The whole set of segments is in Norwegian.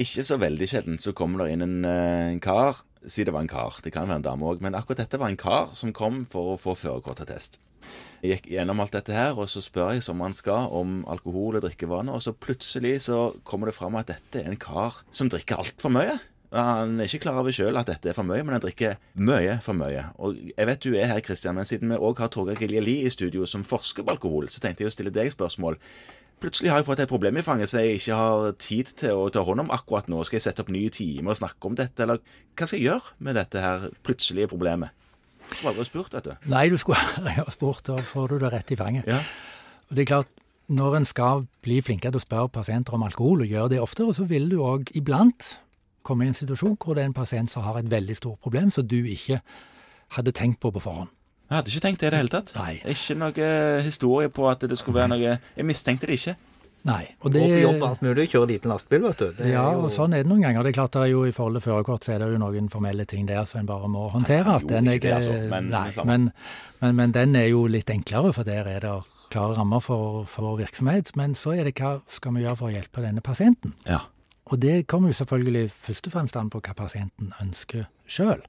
Ikke så veldig sjelden så kommer det inn en, eh, en kar. Si det var en kar, det kan være en dame òg, men akkurat dette var en kar som kom for å få førerkortattest. Jeg gikk gjennom alt dette her, og så spør jeg som man skal om alkohol og drikkevaner, og så plutselig så kommer det fram at dette er en kar som drikker altfor mye. Han er ikke klar over sjøl at dette er for mye, men han drikker mye for mye. Og jeg vet du er her, Kristian, men siden vi òg har Torgeir Giljeli i studio som forsker på alkohol, så tenkte jeg å stille deg spørsmål. Plutselig har jeg fått et problem i fanget så jeg ikke har tid til å ta hånd om akkurat nå. Skal jeg sette opp nye timer og snakke om dette, eller hva skal jeg gjøre med dette her plutselige problemet? Du skulle aldri spurt, vet du. Nei, du skulle aldri ha spurt. Da får du det rett i fanget. Ja. Og det er klart, når en skal bli flinkere til å spørre pasienter om alkohol, og gjøre det oftere, så vil du òg iblant komme i en situasjon hvor det er en pasient som har et veldig stort problem som du ikke hadde tenkt på på forhånd. Jeg hadde ikke tenkt det i det hele tatt. Nei. Ikke noe historie på at det skulle være noe Jeg mistenkte det ikke. Nei. Og Gå det, på jobb og alt mulig, kjøre liten lastebil, vet du. Det er ja, jo- og sånn er det noen ganger. Det er klart det er jo I forhold til førerkort så er det jo noen formelle ting der som en bare må håndtere. Nei, at jo, den ikke det, er- altså, men nei, men, men, men den er jo litt enklere, for der er det klare rammer for, for virksomhet. Men så er det hva skal vi gjøre for å hjelpe denne pasienten? Ja. Og det kommer jo selvfølgelig først og fremst an på hva pasienten ønsker sjøl.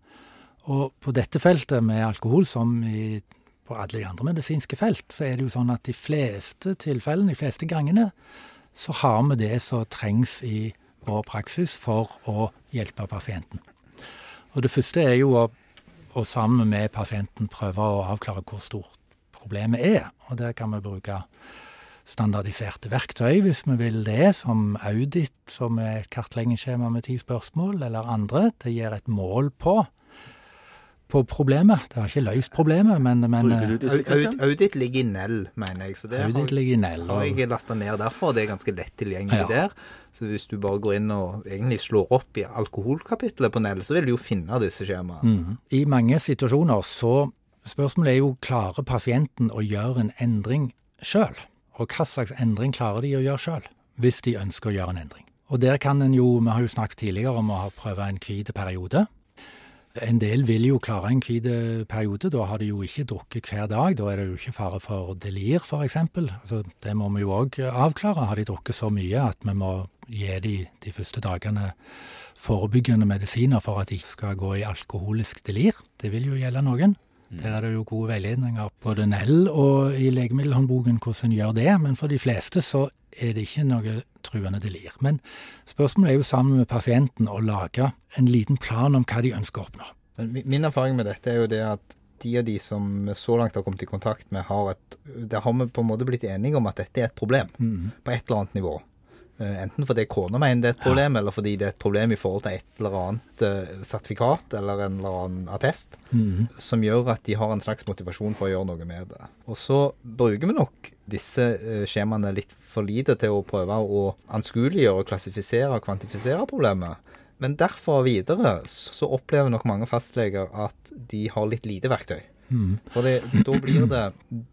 Og på dette feltet med alkohol, som i, på alle de andre medisinske felt, så er det jo sånn at de fleste tilfellene, de fleste gangene, så har vi det som trengs i vår praksis for å hjelpe pasienten. Og det første er jo å, å sammen med pasienten prøve å avklare hvor stort problemet er. Og der kan vi bruke standardiserte verktøy, hvis vi vil det, som Audit, som er et kartleggingsskjema med ti spørsmål, eller andre. Det gir et mål på, på problemet. Det har ikke løst problemet, men, men Bruker du disse, Au- Kristian? Aud- Audit ligger i Nell, mener jeg. Så det Audit har, ligger i Nell. har og- jeg lasta ned derfor. Det er ganske lett tilgjengelig Ja. der. Så hvis du bare går inn og egentlig slår opp i alkoholkapitlet på Nell, så vil du jo finne disse skjemaene. Mm. I mange situasjoner så Spørsmålet er jo klarer pasienten å gjøre en endring sjøl? Og hva slags endring klarer de å gjøre sjøl, hvis de ønsker å gjøre en endring? Og der kan en jo, vi har jo snakket tidligere om å prøve en hvit periode. En del vil jo klare en hvit periode, da har de jo ikke drukket hver dag. Da er det jo ikke fare for delir, f.eks. Altså, det må vi jo òg avklare. Har de drukket så mye at vi må gi de de første dagene forebyggende medisiner for at de skal gå i alkoholisk delir? Det vil jo gjelde noen. Der er det jo gode veiledninger både Nell og i legemiddelhåndboken hvordan en gjør det, men for de fleste så er det ikke noe truende delir. Men spørsmålet er jo sammen med pasienten å lage en liten plan om hva de ønsker å oppnå. Min erfaring med dette er jo det at de og de som så langt har kommet i kontakt med, har et Der har vi på en måte blitt enige om at dette er et problem på et eller annet nivå. Eh, Enten fordi kona mener det er et problem, eller fordi det er et problem i forhold til et eller annet eh, sertifikat eller en eller annen attest, som gjør at de har en slags motivasjon for å gjøre noe med det. Og så bruker vi nok disse eh, skjemaene litt for lite til å prøve å anskueliggjøre, klassifisere og kvantifisere problemet. Men derfra videre så opplever nok mange fastleger at de har litt lite verktøy. For da blir det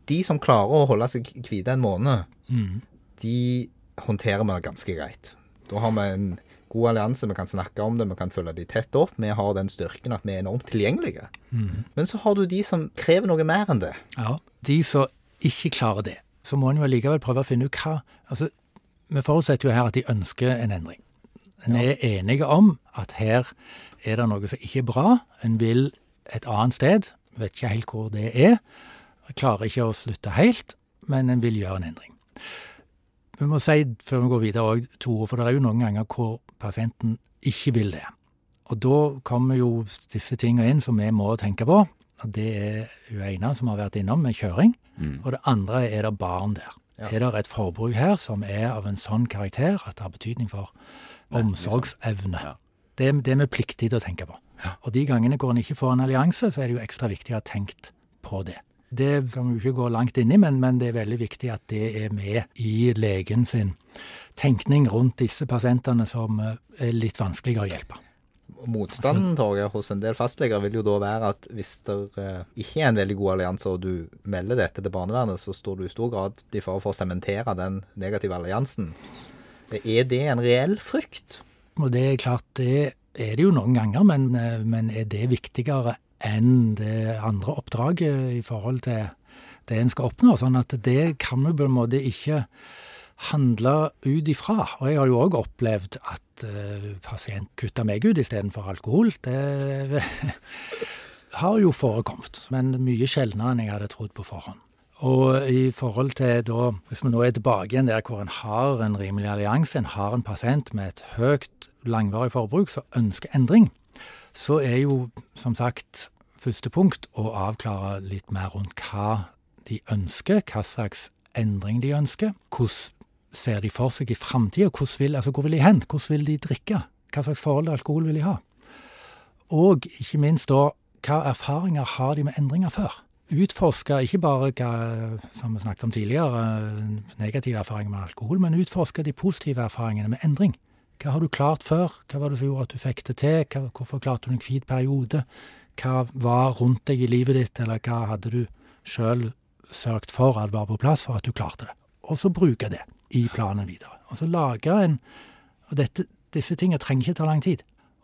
De som klarer å holde seg hvite en måned, de håndterer vi ganske greit. Da har vi en god allianse, vi kan snakke om det, vi kan følge de tett opp. Vi har den styrken at vi er enormt tilgjengelige. Men så har du de som krever noe mer enn det. Ja, De som ikke klarer det, så må en jo allikevel prøve å finne ut hva Altså, Vi forutsetter jo her at de ønsker en endring. En er enige om at her er det noe som ikke er bra. En vil et annet sted. Vet ikke helt hvor det er. Klarer ikke å slutte helt, men en vil gjøre en endring. Vi må si, før vi går videre, også, Tore, for det er jo noen ganger hvor pasienten ikke vil det. Og da kommer jo disse tingene inn som vi må tenke på. Og det er hun ene som har vært innom med kjøring. Og det andre er det barn der. Er det et forbruk her som er av en sånn karakter at det har betydning for omsorgsevne? Ja. Det, det er vi pliktige til å tenke på. Og de gangene hvor en ikke får en allianse, så er det jo ekstra viktig å ha tenkt på det. Det kan vi jo ikke gå langt inn i, men, men det er veldig viktig at det er med i legen sin tenkning rundt disse pasientene som eh, er litt vanskeligere å hjelpe. Motstanden Torgeir, hos en del fastleger vil jo da være at hvis det eh, ikke er en veldig god allianse, og du melder dette til barnevernet, så står du i stor grad i fare for å sementere den negative alliansen. Er det en reell frykt? Og det er klart, det er det jo noen ganger, men, eh, men er det viktigere enn det andre oppdraget i forhold til det en skal oppnå? Sånn at det kan vi på en måte ikke handle ut ifra. Og jeg har jo òg opplevd at uh, pasient kutta meg ut istedenfor alkohol. Det har jo forekommet, men mye sjeldnere enn jeg hadde trodd på forhånd. Og i forhold til da, hvis vi nå er tilbake igjen der hvor en har en rimelig allianse, en har en pasient med et høyt, langvarig forbruk som ønsker endring, så er jo som sagt første punkt å avklare litt mer rundt hva de ønsker, hva slags endring de ønsker. Hvordan ser de for seg i framtida? Altså, hvor vil de hen? Hvordan vil de drikke? Hva slags forhold til alkohol vil de ha? Og ikke minst da, hva erfaringer har de med endringer før? Utforske ikke bare hva, som vi snakket om tidligere, negative erfaringer med alkohol, men utforske de positive erfaringene med endring. Hva har du klart før? Hva var det som gjorde at du fikk det til? Hvorfor klarte du en hvit periode? Hva var rundt deg i livet ditt, eller hva hadde du sjøl sørget for at var på plass for at du klarte det? Og så bruke det i planen videre. Og så lage en Og dette, disse tingene trenger ikke ta lang tid.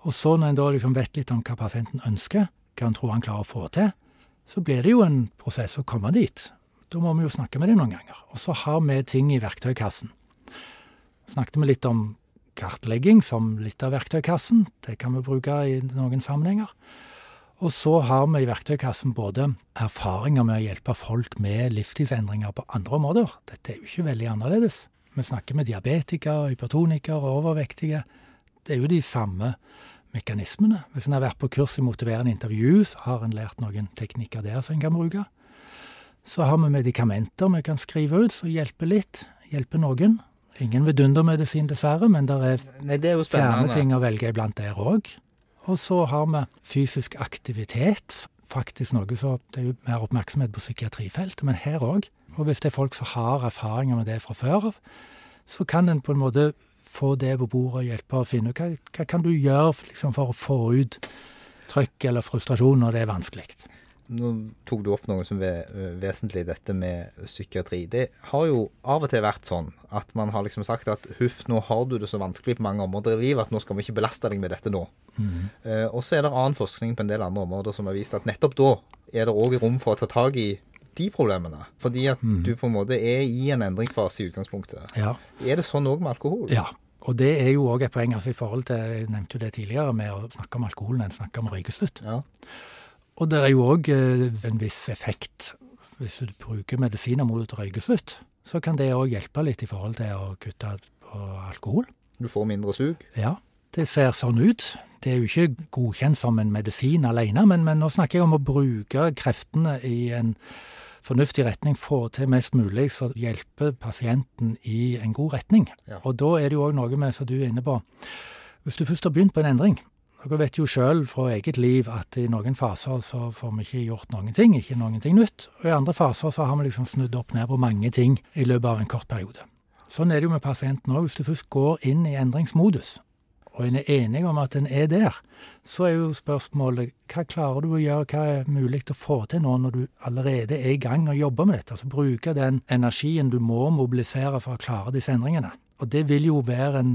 Og så når en da liksom vet litt om hva pasienten ønsker, hva han tror han klarer å få til, så blir det jo en prosess å komme dit. Da må vi jo snakke med dem noen ganger. Og så har vi ting i verktøykassen. Snakket vi litt om kartlegging som litt av verktøykassen. Det kan vi bruke i noen sammenhenger. Og så har vi i verktøykassen både erfaringer med å hjelpe folk med livsstilsendringer på andre områder. Dette er jo ikke veldig annerledes. Vi snakker med diabetikere, hypertonikere overvektige. Det er jo de samme mekanismene. Hvis en har vært på kurs i motiverende intervju, så har en lært noen teknikker der som en kan bruke. Så har vi medikamenter vi kan skrive ut som hjelper litt. Hjelper noen. Ingen vidundermedisin, dessverre, men det er, Nei, det er flere ting å velge iblant der òg. Og så har vi fysisk aktivitet. Faktisk noe så Det er jo mer oppmerksomhet på psykiatrifeltet, men her òg. Og hvis det er folk som har erfaringer med det fra før av, så kan en på en måte få det på bordet og hjelpe å finne ut hva, hva kan du gjøre liksom, for å få ut trøkk eller frustrasjon når det er vanskelig. Nå tok du opp noe som er vesentlig, dette med psykiatri. Det har jo av og til vært sånn at man har liksom sagt at huff, nå har du det så vanskelig på mange områder i livet at nå skal vi ikke belaste deg med dette nå. Mm. Eh, og så er det annen forskning på en del andre områder som har vist at nettopp da er det òg rom for å ta tak i de problemene. Fordi at mm. du på en måte er i en endringsfase i utgangspunktet. Ja. Er det sånn òg med alkohol? Ja. Og det er jo òg et poeng altså i forhold til Jeg nevnte jo det tidligere med å snakke om alkoholen enn snakke om røykeslutt. Ja. Og det er jo òg eh, en viss effekt. Hvis du bruker medisiner mot røykeslutt, så kan det òg hjelpe litt i forhold til å kutte på alkohol. Du får mindre sug? Ja, det ser sånn ut. Det er jo ikke godkjent som en medisin alene, men, men nå snakker jeg om å bruke kreftene i en fornuftig retning, få til mest mulig som hjelper pasienten i en god retning. Ja. Og da er det jo òg noe med, som du er inne på Hvis du først har begynt på en endring Dere vet jo sjøl fra eget liv at i noen faser så får vi ikke gjort noen ting, ikke noen ting nytt. Og i andre faser så har vi liksom snudd opp ned på mange ting i løpet av en kort periode. Sånn er det jo med pasienten òg. Hvis du først går inn i endringsmodus, og en er enig om at en er der, så er jo spørsmålet hva klarer du å gjøre, hva er mulig å få til nå når du allerede er i gang og jobber med dette? Altså bruke den energien du må mobilisere for å klare disse endringene. Og det vil jo være en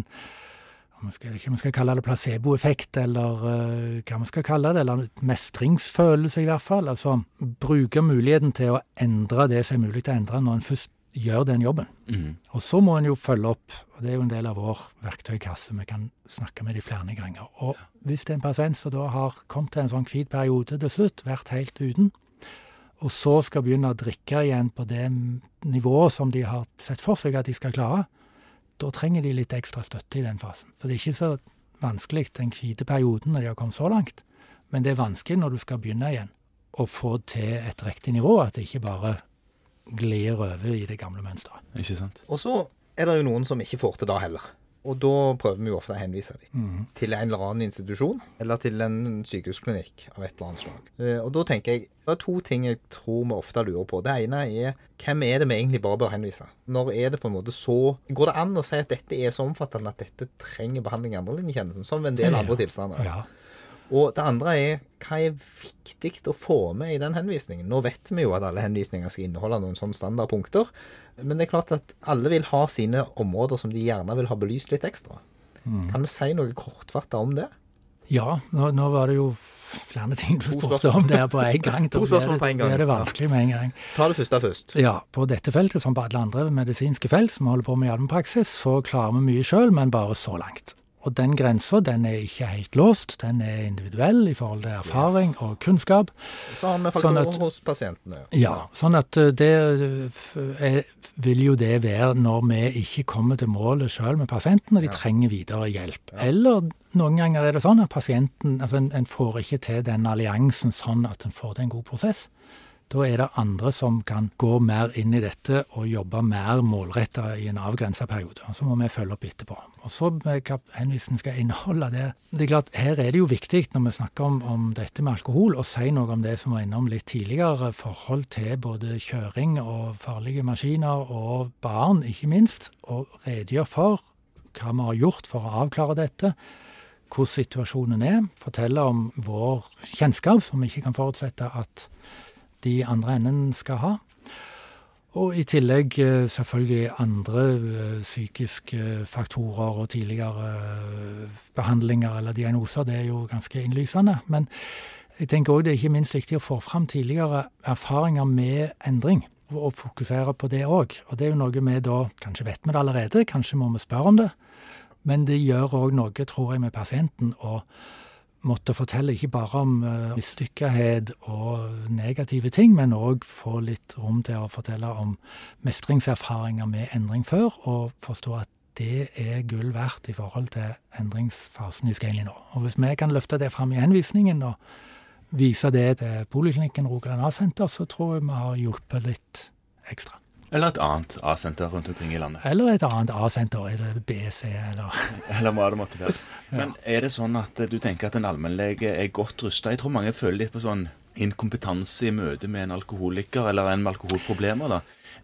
vi skal, ikke om vi skal kalle det placeboeffekt, eller uh, hva vi skal kalle det, eller mestringsfølelse i hvert fall. Altså bruke muligheten til å endre det som er mulig til å endre når en først gjør den jobben. Mm. Og så må en jo følge opp, og det er jo en del av vår verktøykasse. Vi kan snakke med de flere ganger. Og hvis det er en pasient som da har kommet til en sånn hvit periode til slutt, vært helt uten, og så skal begynne å drikke igjen på det nivået som de har sett for seg at de skal klare, da trenger de litt ekstra støtte i den fasen. For det er ikke så vanskelig den hvite perioden når de har kommet så langt, men det er vanskelig når du skal begynne igjen, å få til et riktig nivå, at det ikke bare glir over i det gamle mønsteret. Ikke sant. Og så er det jo noen som ikke får til det heller. Og da prøver vi jo ofte å henvise dem mm. til en eller annen institusjon, eller til en sykehusklinikk av et eller annet slag. Eh, og da tenker jeg det er to ting jeg tror vi ofte lurer på. Det ene er hvem er det vi egentlig bare bør henvise? Når er det på en måte så Går det an å si at dette er så omfattende at dette trenger behandling i andrelinjetjenesten, som en del andre tilstander? Ja. Og det andre er hva er viktig å få med i den henvisningen? Nå vet vi jo at alle henvisninger skal inneholde noen sånne standardpunkter, men det er klart at alle vil ha sine områder som de gjerne vil ha belyst litt ekstra. Mm. Kan vi si noe kortfattet om det? Ja, nå, nå var det jo flere ting du spurte om der på en gang. To spørsmål det- på en gang. blir det vanskelig med en gang. Ta det første først. Ja, på dette feltet, som på alle andre medisinske felt som vi holder på med i allmennpraksis, så klarer vi mye sjøl, men bare så langt. Og den grensa, den er ikke helt låst. Den er individuell i forhold til erfaring og kunnskap. Har vi Sånn at- hos pasientene. Ja, sånn at eh, det eh, er, vil jo det være når vi ikke kommer til målet sjøl med pasienten, og de Ja. trenger videre hjelp. Ja. Eller noen ganger er det sånn at pasienten altså en, en får ikke til den alliansen sånn at en får til en god prosess. Da er det andre som kan gå mer inn i dette og jobbe mer målretta i en avgrensa periode. Og så må vi følge opp etterpå. Og så hva henvisningen skal inneholde det Det er klart, her er det jo viktig når vi snakker om, om dette med alkohol, å si noe om det som var innom litt tidligere, forhold til både kjøring og farlige maskiner og barn, ikke minst. Og redegjøre for hva vi har gjort for å avklare dette hvordan situasjonen er, fortelle om vår kjennskap, som vi ikke kan forutsette at de andre enden skal ha. Og i tillegg eh, selvfølgelig andre eh, psykiske faktorer og tidligere eh, behandlinger eller diagnoser. Det er jo ganske innlysende. Men jeg tenker òg det er ikke minst viktig å få fram tidligere erfaringer med endring. Og og fokusere på det òg. Og det er jo noe vi da Kanskje vet vi det allerede, kanskje må vi spørre om det. Men det gjør òg noe, tror jeg, med pasienten å måtte fortelle ikke bare om uh, mislykkethet og negative ting, men òg få litt rom til å fortelle om mestringserfaringer med endring før, og forstå at det er gull verdt i forhold til endringsfasen i Scaly nå. Og hvis vi kan løfte det fram i henvisningen og vise det til Poliklinikken Rogaland A-senter, så tror jeg vi har hjulpet litt ekstra. Eller et annet A-senter rundt omkring i landet. Eller et annet A-senter, er det BC eller Eller hva det måtte være. Men er det sånn at du tenker at en allmennlege er godt rusta? Jeg tror mange føler litt på sånn inkompetanse i møte med en alkoholiker eller en med alkoholproblemer. da.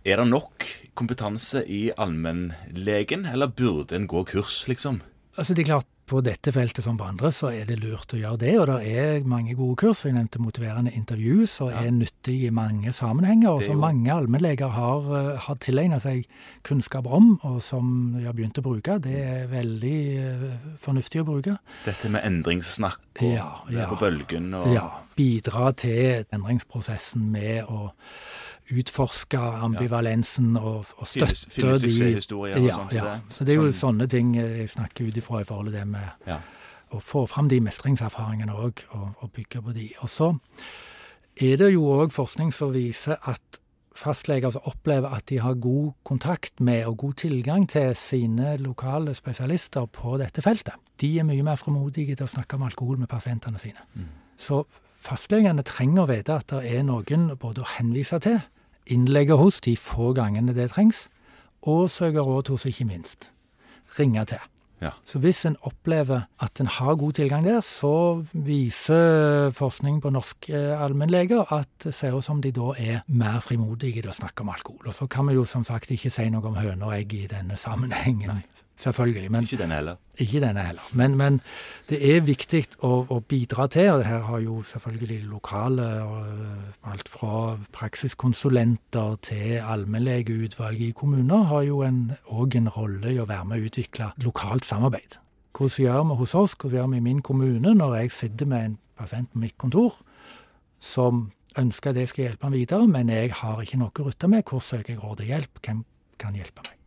Er det nok kompetanse i allmennlegen, eller burde en gå kurs, liksom? Altså det er klart, På dette feltet som på andre så er det lurt å gjøre det, og det er mange gode kurs. Jeg nevnte motiverende intervju, som Ja. er nyttig i mange sammenhenger, og som mange allmennleger har, eh, har tilegna seg kunnskap om, og som de har begynt å bruke. Det er veldig eh, fornuftig å bruke. Dette med endringssnakk og Ja, ja. på bølgen og Ja, Bidra til endringsprosessen med å utforske ambivalensen og, og støtte finne de suksesshistorier og ja, sånt ja. Så det er jo sånn, sånne ting jeg snakker ut ifra i forhold til det med Ja. å få fram de mestringserfaringene òg, og, og bygge på de. Og så er det jo òg forskning som viser at fastleger som opplever at de har god kontakt med og god tilgang til sine lokale spesialister på dette feltet, de er mye mer fremodige til å snakke om alkohol med pasientene sine. Så fastlegene trenger å vite at det er noen både å henvise til, innlegge hos de få gangene det trengs, og søke råd hos, ikke minst. Ringe til. Ja. Så hvis en opplever at en har god tilgang der, så viser forskning på norske allmennleger at det ser ut som de da er mer frimodige til å snakke om alkohol. Og så kan vi jo som sagt ikke si noe om høne og egg i denne sammenhengen. Selvfølgelig. Men Ikke denne heller. ikke denne heller. Men, men det er viktig å, å bidra til, og her har jo selvfølgelig lokale alt fra praksiskonsulenter til allmennlegeutvalget i kommuner har jo òg en, rolle i å være med å utvikle lokalt samarbeid. Hvordan gjør vi hos oss, hvordan gjør vi i min kommune når jeg sitter med en pasient på mitt kontor som ønsker at jeg skal hjelpe ham videre, men jeg har ikke noe å rutte med. Hvor søker jeg råd og hjelp? Hvem kan hjelpe meg?